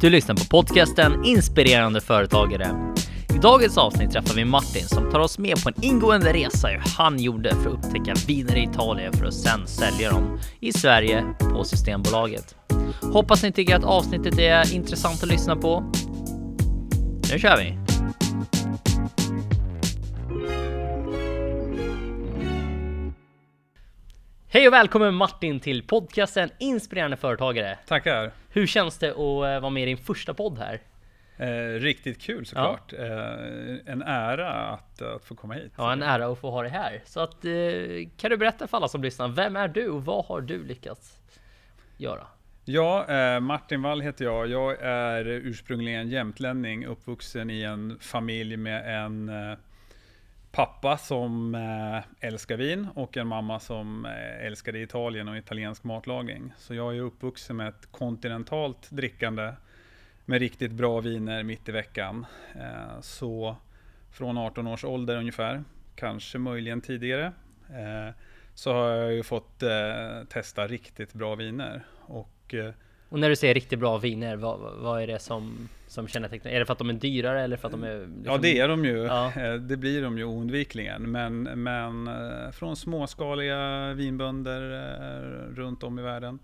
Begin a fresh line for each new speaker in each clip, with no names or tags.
Du lyssnar på podcasten Inspirerande företagare. I dagens avsnitt träffar vi Martin som tar oss med på en ingående resa hur han gjorde för att upptäcka viner i Italien för att sen sälja dem i Sverige på Systembolaget. Hoppas ni tycker att avsnittet är intressant att lyssna på. Nu kör vi! Hej och välkommen Martin till podcasten Inspirerande företagare.
Tackar!
Hur känns det att eh, vara med i din första podd här?
Eh, riktigt kul såklart. Eh, en ära att, att få komma hit.
Ja, en ära att få ha dig här. Så att, eh, kan du berätta för alla som lyssnar, vem är du och vad har du lyckats göra?
Ja, eh, Martin Wall heter jag. Jag är ursprungligen jämtlänning, uppvuxen i en familj med en eh, pappa som eh, älskar vin och en mamma som eh, älskade Italien och italiensk matlagning. Så jag är uppvuxen med ett kontinentalt drickande med riktigt bra viner mitt i veckan. Eh, så från 18 års ålder ungefär, kanske möjligen tidigare, så har jag ju fått testa riktigt bra viner. Och,
Och när du säger riktigt bra viner, vad, vad är det som, som kännetecknar? Är det för att de är dyrare eller för att de är... Liksom...
Ja, det är de ju.
Ja.
Eh, Det blir de ju oundvikligen. Men, men eh, från småskaliga vinbönder eh, runt om i världen.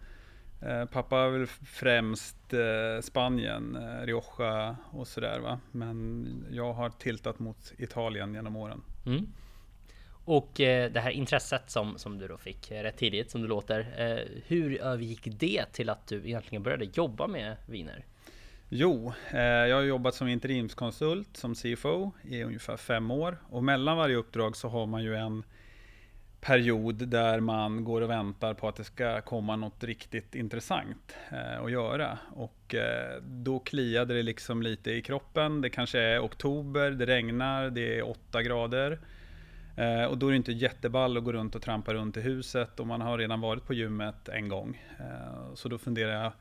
Pappa är väl främst Spanien, Rioja och sådär va. Men jag har tiltat mot Italien genom åren.
Mm. Och det här intresset som, som du då fick rätt tidigt, som det låter. Hur övergick det till att du egentligen började jobba med viner?
Jo, eh, jag har jobbat som interimskonsult som CFO i ungefär fem år. Och mellan varje uppdrag så har man ju en period där man går och väntar på att det ska komma något riktigt intressant eh, att göra. Och eh, då kliade det liksom lite i kroppen. Det kanske är oktober, det regnar, det är åtta grader. Eh, och då är det inte jätteball att gå runt och trampa runt i huset och man har redan varit på gymmet en gång. Eh, så då funderar jag,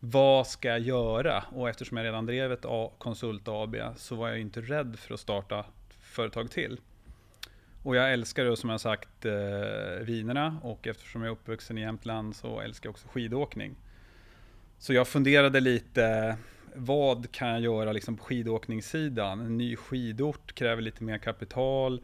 vad ska jag göra? Och eftersom jag redan drev ett konsult AB så var jag inte rädd för att starta företag till. Och jag älskar ju som jag sagt eh, vinerna och eftersom jag är uppvuxen i Jämtland så älskar jag också skidåkning. Så jag funderade lite, vad kan jag göra liksom på skidåkningssidan? En ny skidort kräver lite mer kapital.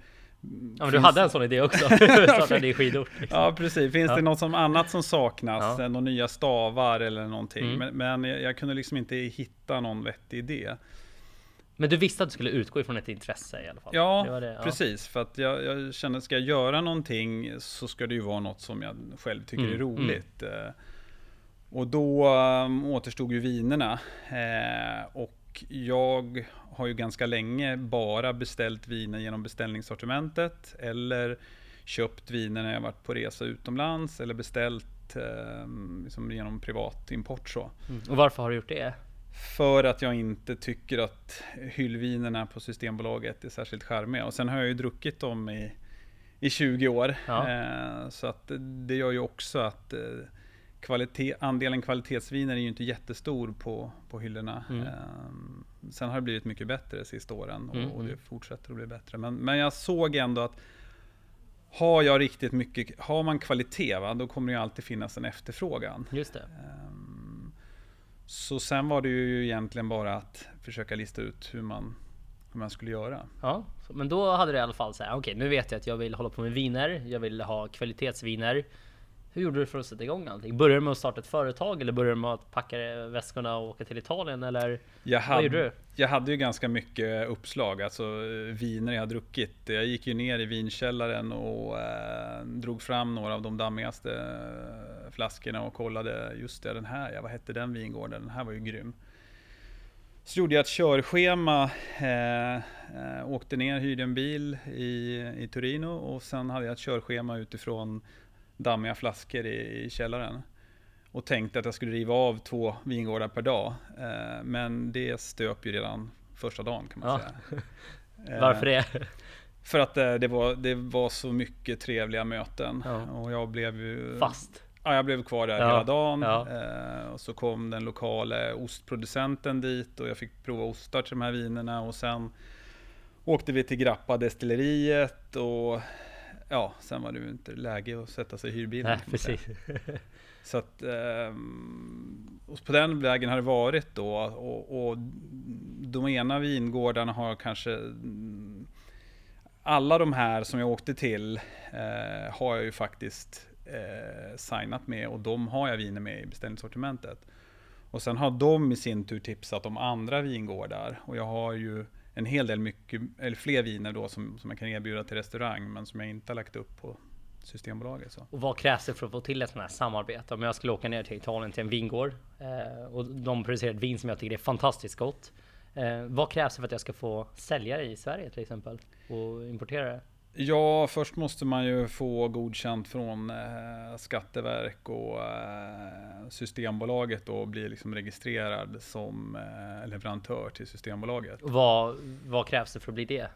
Ja, men du hade en sån idé också. Startade i skidort. Liksom.
Ja precis, finns
Ja.
det något som annat som saknas?
Ja.
Några nya stavar eller någonting?
Mm.
Men, men jag, jag kunde liksom inte hitta någon vettig idé.
Men du visste att du skulle utgå ifrån ett intresse i alla fall?
Ja,
Det det, ja.
precis. För att jag, jag kände, ska jag göra någonting så ska det ju vara något som jag själv tycker
Mm,
är roligt. Eh, Och då um, återstod ju vinerna. Eh, och jag har ju ganska länge bara beställt viner genom beställningssortimentet. Eller köpt viner när jag varit på resa utomlands. Eller beställt eh, liksom genom privat import så.
Mm. Och varför har du gjort det?
För att jag inte tycker att hyllvinerna på Systembolaget är särskilt charmiga. Och sen har jag ju druckit dem i, i 20 år.
Ja.
Eh, så att det gör ju också att eh, kvalitet, andelen kvalitetsviner är ju inte jättestor på, på hyllorna.
Mm.
Eh, sen har det blivit mycket bättre de sista åren och,
Mm,
och det
mm.
fortsätter att bli bättre. Men, men jag såg ändå att har jag riktigt mycket, har man kvalitet, va, då kommer det alltid finnas en efterfrågan.
Just det.
Ehm, Så sen var det ju egentligen bara att försöka lista ut hur man, hur man skulle göra.
Ja, men då hade du i alla fall så här. Okej, nu vet jag att jag vill hålla på med viner. Jag vill ha kvalitetsviner. Hur gjorde du för att sätta igång allting? Började du med att starta ett företag eller började du med att packa väskorna och åka till Italien eller?
Jag
Vad gjorde
hade,
du?
jag hade ju ganska mycket uppslag, alltså eh, viner jag druckit. Jag gick ju ner i vinkällaren och eh, drog fram några av de dammigaste eh, flaskorna och kollade, just det, den här, ja, vad hette den vingården? Den här var ju grym. Så gjorde jag ett körschema, eh, eh, åkte ner, hyrde en bil i, i Torino och sen hade jag ett körschema utifrån dammiga flaskor i, i källaren. Och tänkte att jag skulle riva av två vingårdar per dag. Eh, men det stöp ju redan första dagen kan man säga. Eh,
Varför det?
För att eh, det, var, det var så mycket trevliga möten.
Ja.
Och jag blev ju...
Fast?
Ja, jag blev kvar där
Ja,
hela dagen.
ja.
Eh, och så kom den lokala ostproducenten dit och jag fick prova ostar till de här vinerna. Och sen åkte vi till Grappa destilleriet och ja, sen var det ju inte läge att sätta sig i hyrbilen.
Nej, precis.
Så att, ehm, och på den vägen har det varit då. Och, och de ena vingårdarna har kanske alla de här som jag åkte till eh, har jag ju faktiskt eh, signat med och de har jag viner med i beställningssortimentet. Och sen har de i sin tur tipsat om andra vingårdar och jag har ju en hel del mycket, eller fler viner då som, som jag kan erbjuda till restaurang men som jag inte har lagt upp på Systembolaget. Så.
Och vad krävs det för att få till ett sånt här samarbete? Om jag skulle åka ner till Italien till en vingård eh, och de producerar ett vin som jag tycker är fantastiskt gott. Eh, vad krävs det för att jag ska få sälja det i Sverige till exempel och importera det?
Ja, först måste man ju få godkänt från eh, Skatteverk och eh, Systembolaget och bli liksom registrerad som eh, leverantör till Systembolaget.
Och vad, vad krävs det för att bli det?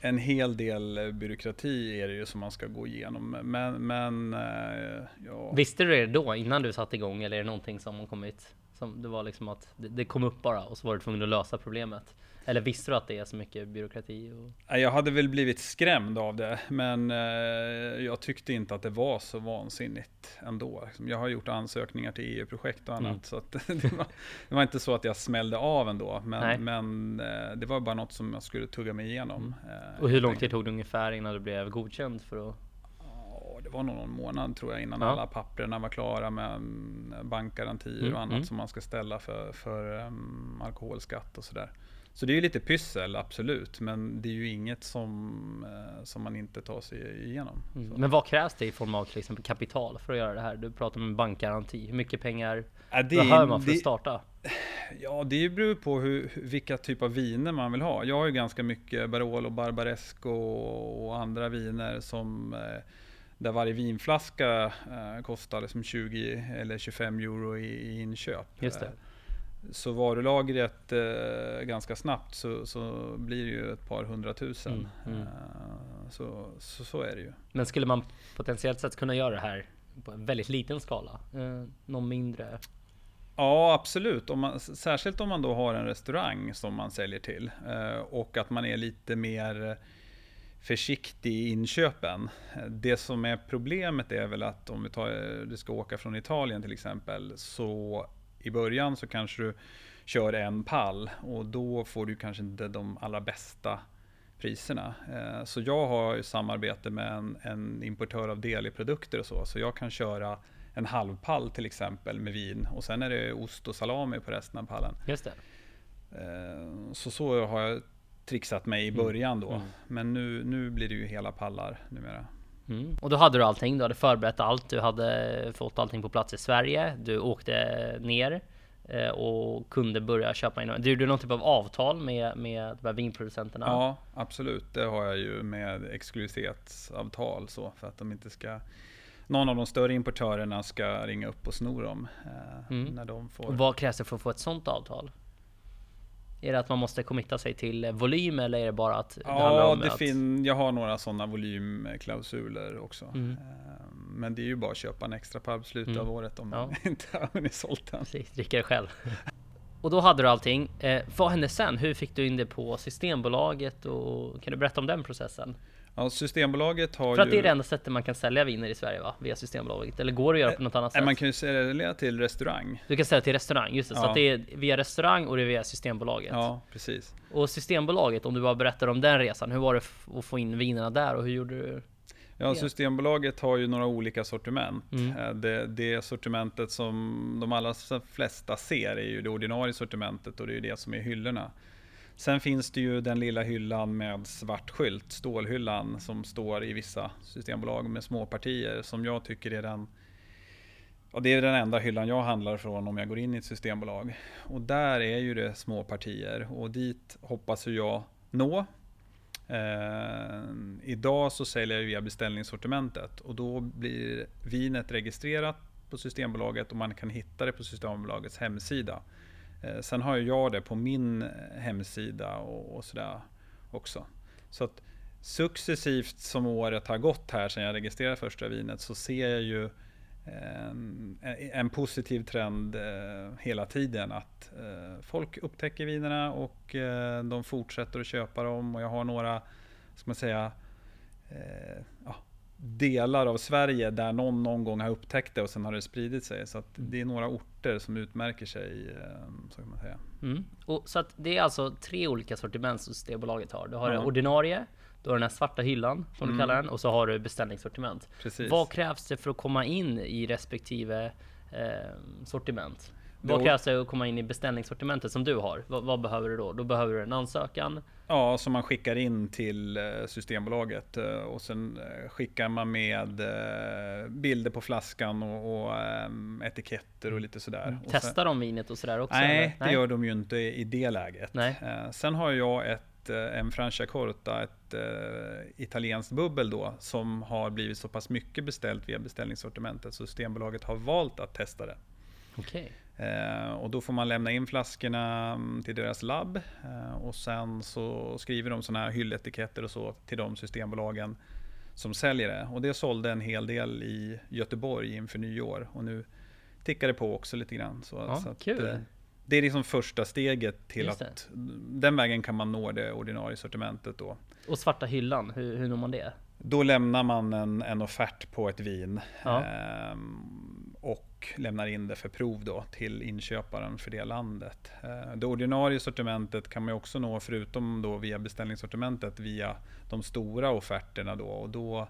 En hel del byråkrati är det ju som man ska gå igenom. Men, men eh, ja.
Visste du det då innan du satte igång eller är det någonting som har kommit? Som det var liksom att det, det kom upp bara och så var du tvungen att lösa problemet? Eller visste du att det är så mycket byråkrati? Och...
Jag hade väl blivit skrämd av det, men eh, jag tyckte inte att det var så vansinnigt ändå. Liksom, jag har gjort ansökningar till EU-projekt och annat, mm. så det, var, det, var, inte så att jag smällde av ändå. Men, men eh, det var bara något som jag skulle tugga mig igenom.
Mm. Och hur lång tid tog det ungefär innan du blev godkänd för att
det var nog någon månad tror jag innan ja. alla papperna var klara med mm, bankgarantier mm, och annat mm. som man ska ställa för, för um, alkoholskatt och sådär. Så det är ju lite pyssel, absolut. Men det är ju inget som, eh, som man inte tar sig igenom.
Mm. Men vad krävs det i form av till exempel kapital för att göra det här? Du pratar om en bankgaranti. Hur mycket pengar ja, det, behöver man för det, att starta?
Ja, det beror på hur, vilka typ av viner man vill ha. Jag har ju ganska mycket Barolo, Barbaresco och andra viner som eh, där varje vinflaska eh, kostar liksom 20 eller 25 euro i, i inköp.
Just det.
Så varulagret eh, ganska snabbt så, så blir det ju ett par hundratusen. Mm, mm. Eh, så, så, så, är det ju.
Men skulle man potentiellt sett kunna göra det här på en väldigt liten skala? Eh, någon mindre?
Ja, absolut. Om man, särskilt om man då har en restaurang som man säljer till eh, och att man är lite mer försiktig i inköpen. Det som är problemet är väl att om vi tar, du ska åka från Italien till exempel, så i början så kanske du kör en pall och då får du kanske inte de allra bästa priserna. Eh, så jag har ju samarbete med en, en importör av Deli-produkter och så, så jag kan köra en halvpall till exempel med vin och sen är det ost och salami på resten av pallen.
Just det.
Eh, så så har jag trixat mig i mm. början då. Mm. Men nu, nu blir det ju hela pallar numera.
Mm. Och då hade du allting, du hade förberett allt, du hade fått allting på plats i Sverige, du åkte ner eh, och kunde börja köpa in. Du gjorde någon typ av avtal med, med de här vinproducenterna?
Ja, absolut. Det har jag ju med exklusivitetsavtal så för att de inte ska någon av de större importörerna ska ringa upp och sno dem. Eh, mm. när de får...
Och vad krävs det för att få ett sånt avtal? Är det att man måste committa sig till volym eller är det bara att det
Ja, det att... fin jag har några sådana volymklausuler också. Mm. Ehm, men det är ju bara att köpa en extra pub slutet mm. av året om man inte har hunnit sålt den.
Precis, dricka det själv. och då hade du allting. Eh, vad hände sen? Hur fick du in det på Systembolaget? Och kan du berätta om den processen?
Ja, Systembolaget har
För att ju... det är det enda sättet man kan sälja viner i Sverige va? Via Systembolaget. Eller går det att göra på något annat sätt?
Man kan ju sälja till restaurang.
Du kan sälja till restaurang, just det. Ja. Så det är via restaurang och det är via Systembolaget.
Ja, precis.
Och Systembolaget, om du bara berättar om den resan. Hur var det att få in vinerna där och hur gjorde du?
Ja, Systembolaget har ju några olika sortiment. Mm. Eh, det, det, sortimentet som de allra flesta ser är ju det ordinarie sortimentet och det är ju det som är hyllorna. Sen finns det ju den lilla hyllan med svart skylt, stålhyllan, som står i vissa systembolag med småpartier som jag tycker är den Ja, det är den enda hyllan jag handlar från om jag går in i ett systembolag. Och där är ju det små partier och dit hoppas jag nå. Eh, idag så säljer jag via beställningssortimentet och då blir vinet registrerat på Systembolaget och man kan hitta det på Systembolagets hemsida. Eh, sen har jag det på min eh, hemsida och, och sådär också. Så att successivt som året har gått här sedan jag registrerade första vinet så ser jag ju en, en positiv trend eh, hela tiden. Att folk upptäcker vinerna och de fortsätter att köpa dem. Och jag har några, ska man säga, ja, delar av Sverige där någon någon gång har upptäckt det och sen har det spridit sig. Så att det är några orter som utmärker sig, eh, så kan man säga.
Mm. Och, så det är alltså tre olika sortiment som Systembolaget har. Du har
Ja.
det ordinarie, du har den här svarta hyllan som du
Mm.
kallar den och så har du beställningssortiment.
Precis.
Vad krävs det för att komma in i respektive eh, sortiment? Vad krävs det att komma in i beställningssortimentet som du har? Vad, vad behöver du då? Då behöver du en ansökan.
Ja, som man skickar in till eh, Systembolaget eh, och sen eh, skickar man med bilder på flaskan och, och ehm, etiketter och lite sådär. Sen-
Testar de vinet och sådär också?
Nej,
eller?
det gör de ju inte i det läget.
Nej.
Sen har jag ett, en Franciacorta, ett eh, italienskt bubbel då, som har blivit så pass mycket beställt via beställningssortimentet så Systembolaget har valt att testa det.
Okej.
Eh, och då får man lämna in flaskorna mm, till deras labb eh, och sen så skriver de sådana här hylletiketter och så till de systembolagen som säljer det. Och det sålde en hel del i Göteborg inför nyår och nu tickar det på också lite grann. Så,
Ja,
så att,
kul.
eh, det är liksom första steget till
Just det.
att den vägen kan man nå det ordinarie sortimentet då.
Och svarta hyllan, hur, hur når man det?
Då lämnar man en, en offert på ett vin
Ja.
ehm, och lämnar in det för prov då till inköparen för det landet. Eh, det ordinarie sortimentet kan man också nå förutom då via beställningssortimentet via de stora offerterna då och då,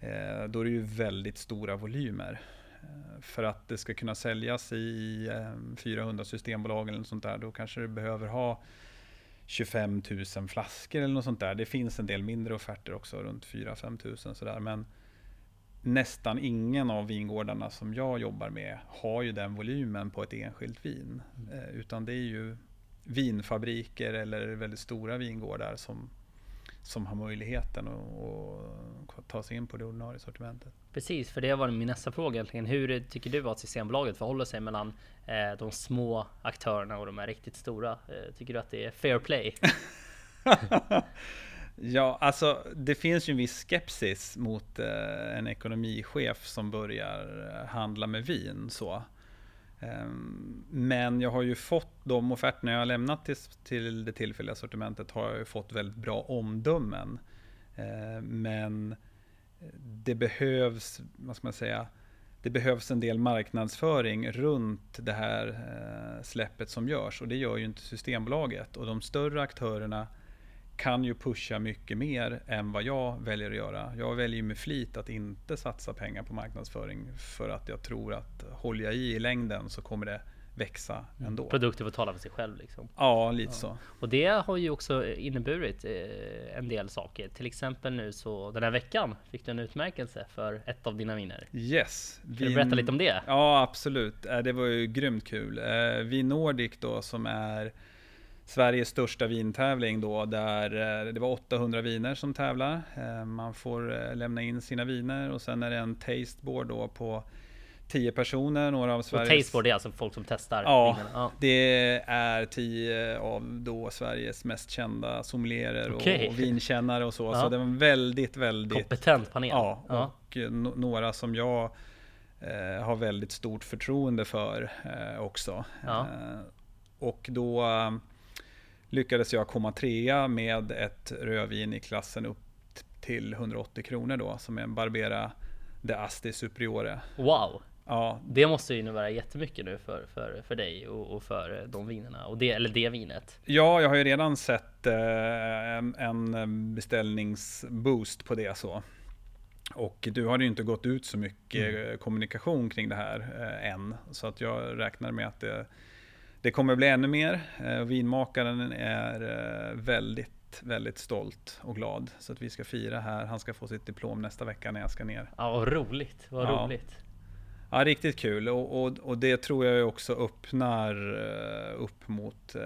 eh, då är det ju väldigt stora volymer. Eh, för att det ska kunna säljas i 400 systembolag eller något sånt där, då kanske du behöver ha 25 000 flaskor eller något sånt där. Det finns en del mindre offerter också, runt 4-5 000 sådär. Men nästan ingen av vingårdarna som jag jobbar med har ju den volymen på ett enskilt vin. Eh, utan det är ju vinfabriker eller väldigt stora vingårdar som, som har möjligheten att, att ta sig in på det ordinarie sortimentet.
Precis, för det var min nästa fråga egentligen. Hur tycker du att Systembolaget förhåller sig mellan eh, de små aktörerna och de här riktigt stora? Eh, tycker du att det är fair play?
Ja, alltså det finns ju en viss skepsis mot eh, en ekonomichef som börjar eh, handla med vin. Så. Ehm, men jag har ju fått de offerterna jag har lämnat till, till det tillfälliga sortimentet har jag ju fått väldigt bra omdömen. Eh, men det behövs, vad ska man säga, det behövs en del marknadsföring runt det här eh, släppet som görs och det gör ju inte Systembolaget. Och de större aktörerna kan ju pusha mycket mer än vad jag väljer att göra. Jag väljer med flit att inte satsa pengar på marknadsföring för att jag tror att håller jag i i längden så kommer det växa ändå.
Produkter får tala för sig själv liksom.
Ja, lite så.
Och det har ju också inneburit eh, en del saker. Till exempel nu så den här veckan fick du en utmärkelse för ett av dina viner.
Yes.
Kan du berätta lite om det?
Ja, absolut. Eh, Det var ju grymt kul. Eh, Vi Nordic då som är Sveriges största vintävling då där eh, det var 800 viner som tävlar. Eh, Man får eh, lämna in sina viner och sen är det en tasteboard då på 10 personer, några av
Och
Sveriges...
tasteboard det är alltså folk som testar
Ja.
Ja.
det är 10 av då Sveriges mest kända sommelierer
Okej.
och vinkännare och så.
Ja.
Så det var en väldigt, väldigt
Kompetent panel.
Ja, och no- några som jag eh, har väldigt stort förtroende för eh, också.
Ja.
Eh, och då lyckades jag komma trea med ett rödvin i klassen upp till 180 kronor då, som är en Barbera de Asti Superiore.
Wow!
Ja,
Det måste ju innebära jättemycket nu för, för, för dig och, och för de vinerna. Och det, eller det vinet.
Ja, jag har ju redan sett eh, en, en beställningsboost på det så. Och du har ju inte gått ut så mycket eh, kommunikation kring det här eh, än. Så att jag räknar med att det, det kommer bli ännu mer. Eh, vinmakaren är eh, väldigt, väldigt stolt och glad. Så att vi ska fira här. Han ska få sitt diplom nästa vecka när jag ska ner.
Ja, vad roligt. Vad
Ja.
roligt.
Ja, riktigt kul. Och, och, och det tror jag också öppnar eh, upp mot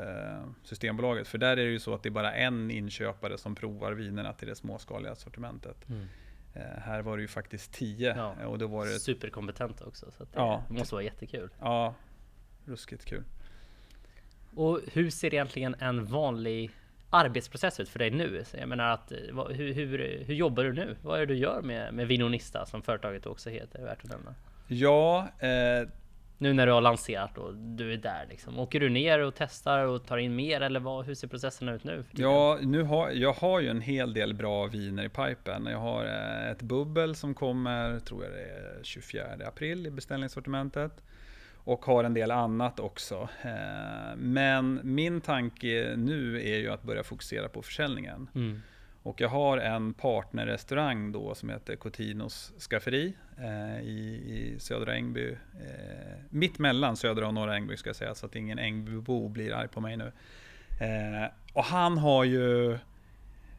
Systembolaget. För där är det ju så att det är bara en inköpare som provar vinerna till det småskaliga sortimentet.
Mm.
Här var det ju faktiskt tio.
Ja.
Och då var det,
Superkompetenta också. Så det
Ja.
måste vara jättekul.
ja, ruskigt kul.
Och hur ser egentligen en vanlig arbetsprocess ut för dig nu? Jag menar att, eh, hur, hur, hur jobbar du nu? Vad är det du gör med, med Vinonista som företaget också heter? Värt att nämna.
Ja, eh,
Nu när du har lanserat och du är där liksom. Åker du ner och testar och tar in mer eller vad, hur ser processen ut nu?
Ja, nu har, jag har ju en hel del bra viner i pipen. Jag har eh, ett bubbel som kommer, tror jag det är 24 april i beställningssortimentet. Och har en del annat också. Eh, men min tanke nu är ju att börja fokusera på försäljningen. Mm. Och jag har en partnerrestaurang då som heter Cotinos Skafferi eh, i, i södra Ängby. Eh, mitt mellan södra och norra Ängby ska jag säga så att ingen Ängbybo blir arg på mig nu. Eh, och han har ju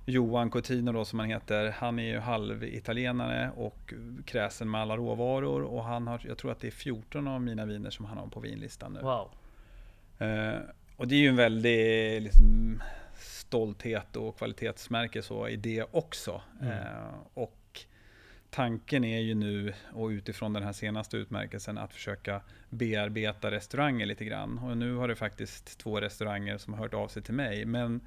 Johan Cotino då som han heter. Han är ju halvitalienare och kräsen med alla råvaror. Och han har, jag tror att det är 14 av mina viner som han har på vinlistan nu.
Wow.
Eh, och det är ju en väldig liksom, stolthet och kvalitetsmärke så i det också. Mm. Eh, och tanken är ju nu, och utifrån den här senaste utmärkelsen, att försöka bearbeta restauranger lite grann. Och nu har det faktiskt två restauranger som har hört av sig till mig. Men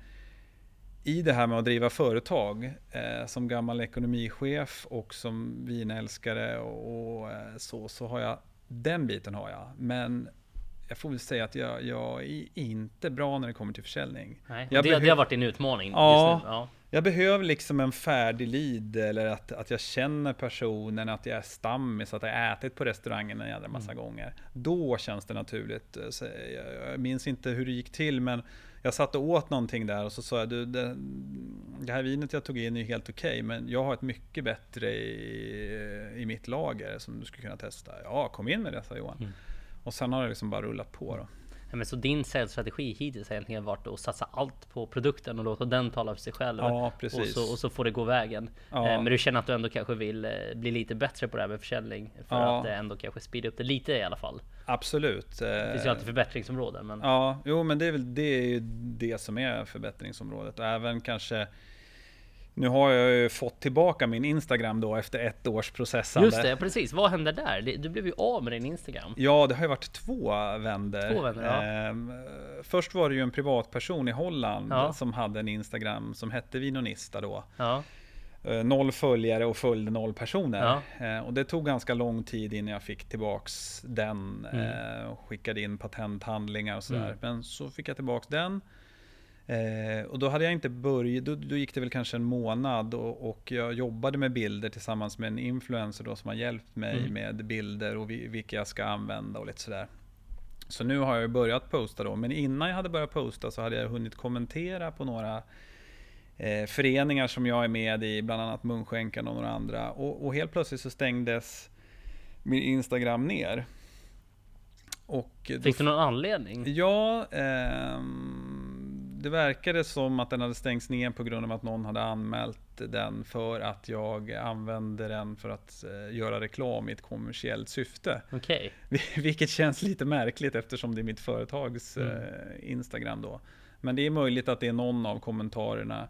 i det här med att driva företag, eh, som gammal ekonomichef och som vinälskare och, och eh, så, så har jag den biten har jag. Men jag får väl säga att jag, jag är inte bra när det kommer till försäljning.
Nej, det, det, har varit en utmaning
ja, just nu. Ja. Jag behöver liksom en färdig lead eller att, att jag känner personen, att jag är stammis, att jag har ätit på restaurangen en jävla massa mm. gånger. Då känns det naturligt. Så jag minns inte hur det gick till men jag satt och åt någonting där och så sa jag, du, det, det här vinet jag tog in är helt okej, okay, men jag har ett mycket bättre i, i mitt lager som du skulle kunna testa. Ja, kom in med det, sa Johan. Mm. Och sen har det liksom bara rullat på då.
Men så din säljstrategi hittills har egentligen varit att satsa allt på produkten och låta den tala för sig själv.
Ja, precis.
Och så, och så får det gå vägen. Ja. Eh, men du känner att du ändå kanske vill eh, bli lite bättre på det här med försäljning? För ja. att ändå kanske speeda upp det lite i alla fall?
Absolut.
Det finns ju alltid förbättringsområden. Men...
Ja, jo men det är väl det, är ju det som är förbättringsområdet. Och även kanske nu har jag ju fått tillbaka min Instagram då efter ett års processande.
Just det, precis. Vad hände där? Du blev ju av med din Instagram.
Ja, det har ju varit två vänder.
Två vänder ja.
Ehm, först var det ju en privatperson i Holland ja. som hade en Instagram som hette Vinonista då.
Ja.
Ehm, noll följare och följde noll personer. Ehm, och det tog ganska lång tid innan jag fick tillbaks den. Mm. Och skickade in patenthandlingar och sådär. Mm. Men så fick jag tillbaks den. Eh, och då hade jag inte börjat, då, då, gick det väl kanske en månad och, och, jag jobbade med bilder tillsammans med en influencer då som har hjälpt mig mm. med bilder och vi, vilka jag ska använda och lite sådär. Så nu har jag börjat posta då, men innan jag hade börjat posta så hade jag hunnit kommentera på några eh, föreningar som jag är med i, bland annat Munskänkan och några andra. Och, och helt plötsligt så stängdes min Instagram ner.
Och Fick du någon anledning?
Ja, ehm, det verkade som att den hade stängts ner på grund av att någon hade anmält den för att jag använde den för att eh, göra reklam i ett kommersiellt syfte.
Okay.
Vilket känns lite märkligt eftersom det är mitt företags mm. Eh, Instagram då. Men det är möjligt att det är någon av kommentarerna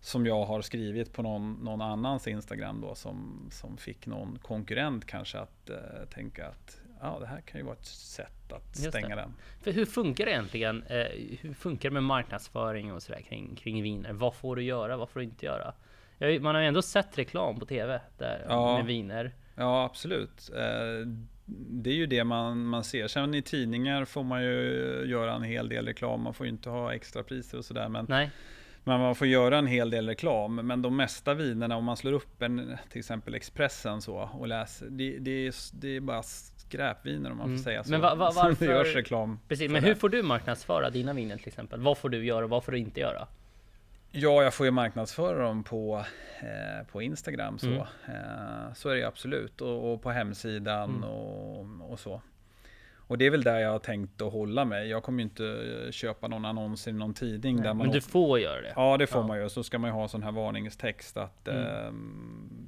som jag har skrivit på någon, någon annans Instagram då som, som fick någon konkurrent kanske att uh, tänka att ja, det här kan ju vara ett sätt att stänga den.
För hur funkar det egentligen? Eh, hur funkar det med marknadsföring och sådär kring, kring viner? Vad får du göra? Vad får du inte göra? Man har ju ändå sett reklam på TV där ja, med viner.
Ja, absolut. Eh, det är ju det man, man ser. Sen i tidningar får man ju göra en hel del reklam. Man får ju inte ha extrapriser och sådär. Men,
Nej.
Men man får göra en hel del reklam. Men de mesta vinerna, om man slår upp en, till exempel Expressen så och läser. Det, det, är, det är bara skräpviner om man mm. får säga så.
Men va, va, varför?
det görs reklam.
Precis, men hur får du marknadsföra dina viner till exempel? Vad får du göra och vad får du inte göra?
Ja, jag får ju marknadsföra dem på, eh, på Instagram så. Mm. Eh, så är det absolut. Och, och på hemsidan mm. och, och så. Och det är väl där jag har tänkt att hålla mig. Jag kommer ju inte köpa någon annons i någon tidning. Nej, där man
men du får göra det?
Ja, det får ja. man ju. Så ska man ju ha sån här varningstext att mm. eh,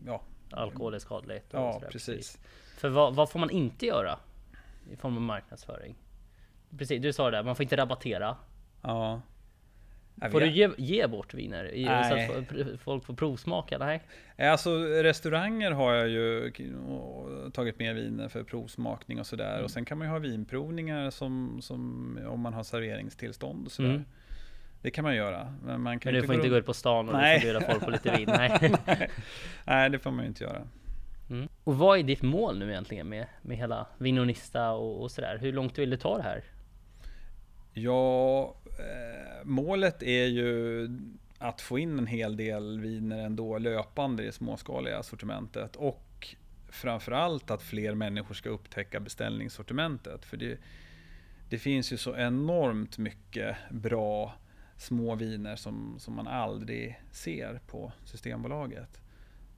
ja.
Alkohol är skadligt.
ja, precis. precis.
För vad, vad, får man inte göra? I form av marknadsföring? Precis, du sa det, man får inte rabattera.
Ja.
Får du ge, ge bort viner? Nej. Så att folk får provsmaka? Nej.
Alltså restauranger har jag ju tagit med viner för provsmakning och sådär. Mm. Och sen kan man ju ha vinprovningar som, som om man har serveringstillstånd och sådär. Mm. Det kan man göra.
Men, man kan men du får inte gå ut på stan och bjuda folk på lite vin? Nej.
Nej, det får man ju inte göra.
Mm. Och vad är ditt mål nu egentligen med, med hela Vinonista och, och sådär? Hur långt vill du ta det här?
Ja, Eh, målet är ju att få in en hel del viner ändå löpande i det småskaliga sortimentet och framförallt att fler människor ska upptäcka beställningssortimentet. För det, det finns ju så enormt mycket bra små viner som, som man aldrig ser på Systembolaget.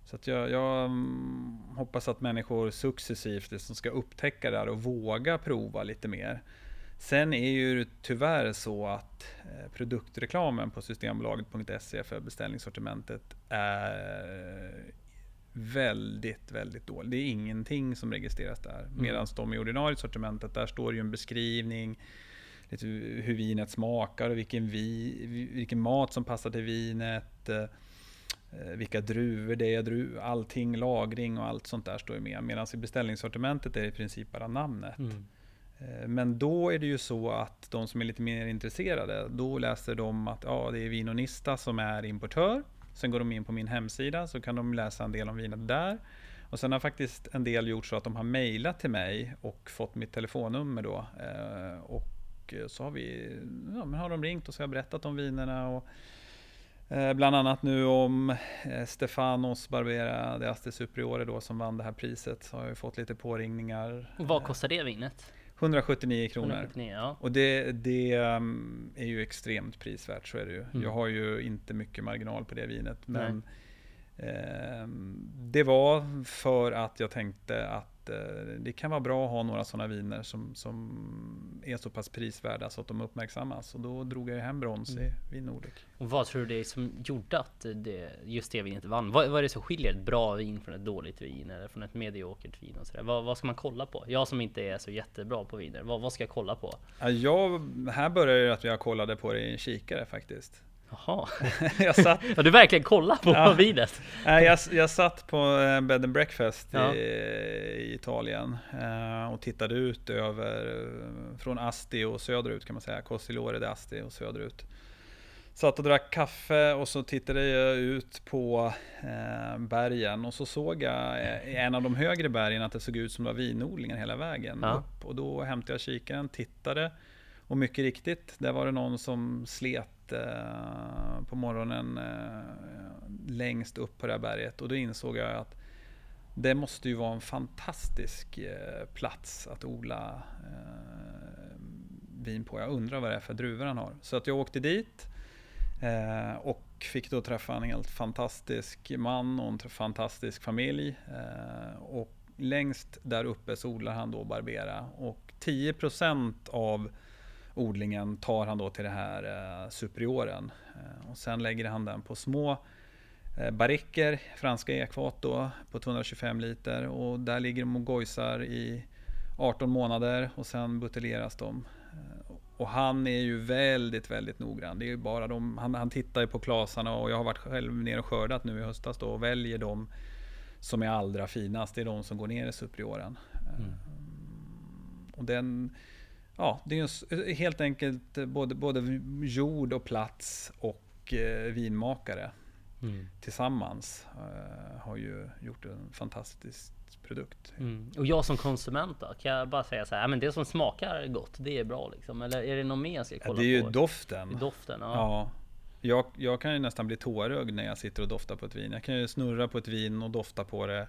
Så att jag, jag mm, hoppas att människor successivt liksom ska upptäcka det här och våga prova lite mer. Sen är ju tyvärr så att eh, produktreklamen på Systembolaget.se för beställningssortimentet är väldigt, väldigt dålig. Det är ingenting som registreras där. Mm. Medan de i ordinarie sortimentet, där står ju en beskrivning, lite hur vinet smakar och vilken, vi, vilken mat som passar till vinet. Eh, vilka druvor det är, allting, lagring och allt sånt där står ju med. Medan i beställningssortimentet är det i princip bara namnet. Mm. Eh, men då är det ju så att de som är lite mer intresserade, då läser de att ja, det är Vinonista som är importör. Sen går de in på min hemsida så kan de läsa en del om vinet där. Och sen har faktiskt en del gjort så att de har mejlat till mig och fått mitt telefonnummer då. Eh, och så har vi, ja, men har de ringt och så har jag berättat om vinerna. Och, eh, Bland annat nu om Stefanos Barbera de Aste Superiore då som vann det här priset. Så har jag fått lite påringningar.
Vad kostar det vinet?
179 kronor. 179, ja. Och det, det um, är ju extremt prisvärt, så är det ju. Mm. Jag har ju inte mycket marginal på det vinet. Men eh, det var för att jag tänkte att Eh, det kan vara bra att ha några sådana viner som, som är så pass prisvärda så att de uppmärksammas. Och då drog jag hem brons mm. i Nordic.
Och vad tror du det är som gjorde att det, just det vinet vann? Vad, vad är det som skiljer ett bra vin från ett dåligt vin eller från ett mediokert vin? Och så vad, vad, ska man kolla på? Jag som inte är så jättebra på viner, vad, vad ska jag kolla på?
Ja, jag, här började det att jag kollade på det i en kikare faktiskt.
Jaha. jag satt... Har du verkligen kollat på ja. vinet?
jag, jag satt på eh, bed and breakfast ja. i, i, Italien eh, och tittade ut över från Asti och söderut kan man säga. Cosilore de Asti och söderut. Satt och drack kaffe och så tittade jag ut på eh, bergen och så såg jag i en av de högre bergen att det såg ut som det var vinodlingar hela vägen ja. upp. Och då hämtade jag kikaren, tittade och mycket riktigt, där var det någon som slet eh, på morgonen eh, längst upp på det här berget och då insåg jag att det måste ju vara en fantastisk eh, plats att odla eh, vin på. Jag undrar vad det är för druvor han har. Så att jag åkte dit eh, och fick då träffa en helt fantastisk man och en fantastisk familj. Eh, och längst där uppe så odlar han då Barbera och 10% av odlingen tar han då till det här eh, superioren. Eh, och sen lägger han den på små eh, barriker, franska ekfat då, på 225 liter. Och där ligger de och gojsar i 18 månader och sen buteljeras de. Eh, och han är ju väldigt, väldigt noggrann. Det är bara de, han, han tittar ju på klasarna och jag har varit själv nere och skördat nu i höstas då och väljer de som är allra finast. Det är de som går ner i superioren. Mm. Och den ja, det är helt enkelt både, både jord och plats och eh, vinmakare mm. tillsammans eh, har ju gjort en fantastisk produkt.
Mm. Och jag som konsument då, kan jag bara säga så här, men det som smakar gott, det är bra liksom? Eller är det något mer jag ska kolla
på? Ja, det är ju på? doften.
Doften, ja.
ja. Jag, jag kan ju nästan bli tårögd när jag sitter och doftar på ett vin. Jag kan ju snurra på ett vin och dofta på det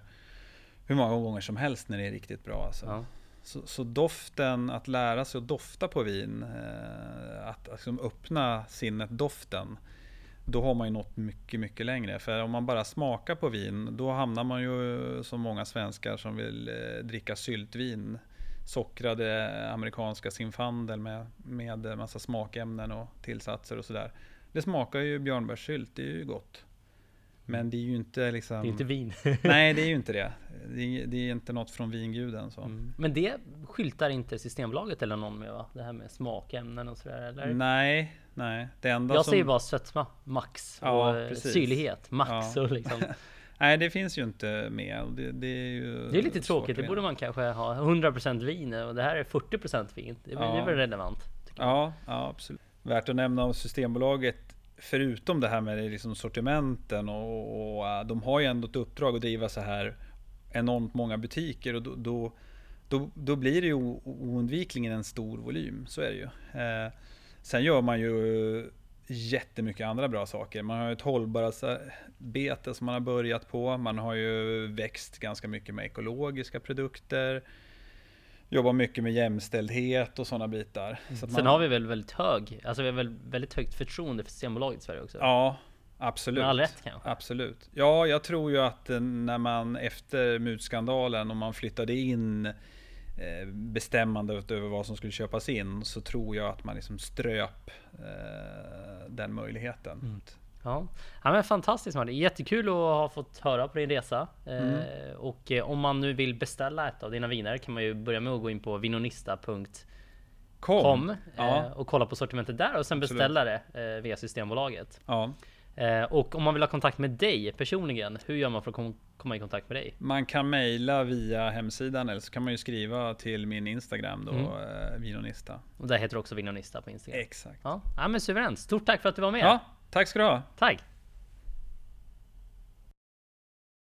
hur många gånger som helst när det är riktigt bra. Alltså. Ja. Så, så, doften, att lära sig att dofta på vin, eh, att liksom öppna sinnet doften, då har man ju nått mycket, mycket längre. För om man bara smakar på vin, då hamnar man ju som många svenskar som vill eh, dricka syltvin. Sockrade amerikanska sinfandel med, med massa smakämnen och tillsatser och sådär. Det smakar ju björnbärssylt, det är ju gott. Men det är ju inte liksom...
Det är inte vin.
nej, det är ju inte det. Det är, det är inte något från vinguden. Så. Mm.
Men det skyltar inte Systembolaget eller någon med va? Det här med smakämnen och sådär eller?
Nej, nej. Det enda
Jag
som...
säger bara sötma, max. Ja, och precis. syrlighet, max. Ja. Och liksom.
nej, det finns ju inte med. Det, det är ju
Det är lite tråkigt. Det borde man kanske ha 100% vin och det här är 40% vin. Det, ja. det är väl relevant?
Ja, ja, absolut. Värt att nämna om Systembolaget förutom det här med liksom sortimenten och, och, äh, de har ju ändå ett uppdrag att driva så här enormt många butiker och då, då, då, då blir det ju oundvikligen en stor volym. Så är det ju. Eh, sen gör man ju jättemycket andra bra saker. Man har ju ett hållbarhetsarbete som man har börjat på. Man har ju växt ganska mycket med ekologiska produkter. Jobbar mycket med jämställdhet och sådana bitar. Så
Sen har vi väl väldigt hög, alltså vi har väl väldigt högt förtroende för Systembolaget i Sverige också?
Ja, absolut.
Med all rätt kanske?
Absolut. Ja, jag tror ju att när man efter mutskandalen och man flyttade in eh, bestämmandet över vad som skulle köpas in så tror jag att man liksom ströp eh, den möjligheten. Mm.
Ja. ja, men fantastiskt Martin. Jättekul att ha fått höra på din resa. Eh, mm. Eh, och om man nu vill beställa ett av dina viner kan man ju börja med att gå in på vinonista.com eh, ja. och kolla på sortimentet där och sen beställa det eh, via Systembolaget.
Ja.
Eh, och om man vill ha kontakt med dig personligen, hur gör man för att kom komma i kontakt med dig?
Man kan mejla via hemsidan eller så kan man ju skriva till min Instagram då, mm. Vinonista.
Och där heter du också Vinonista på Instagram?
Exakt.
Ja, ja men suveränt. Stort tack för att du var med.
Ja, tack ska du ha.
Tack.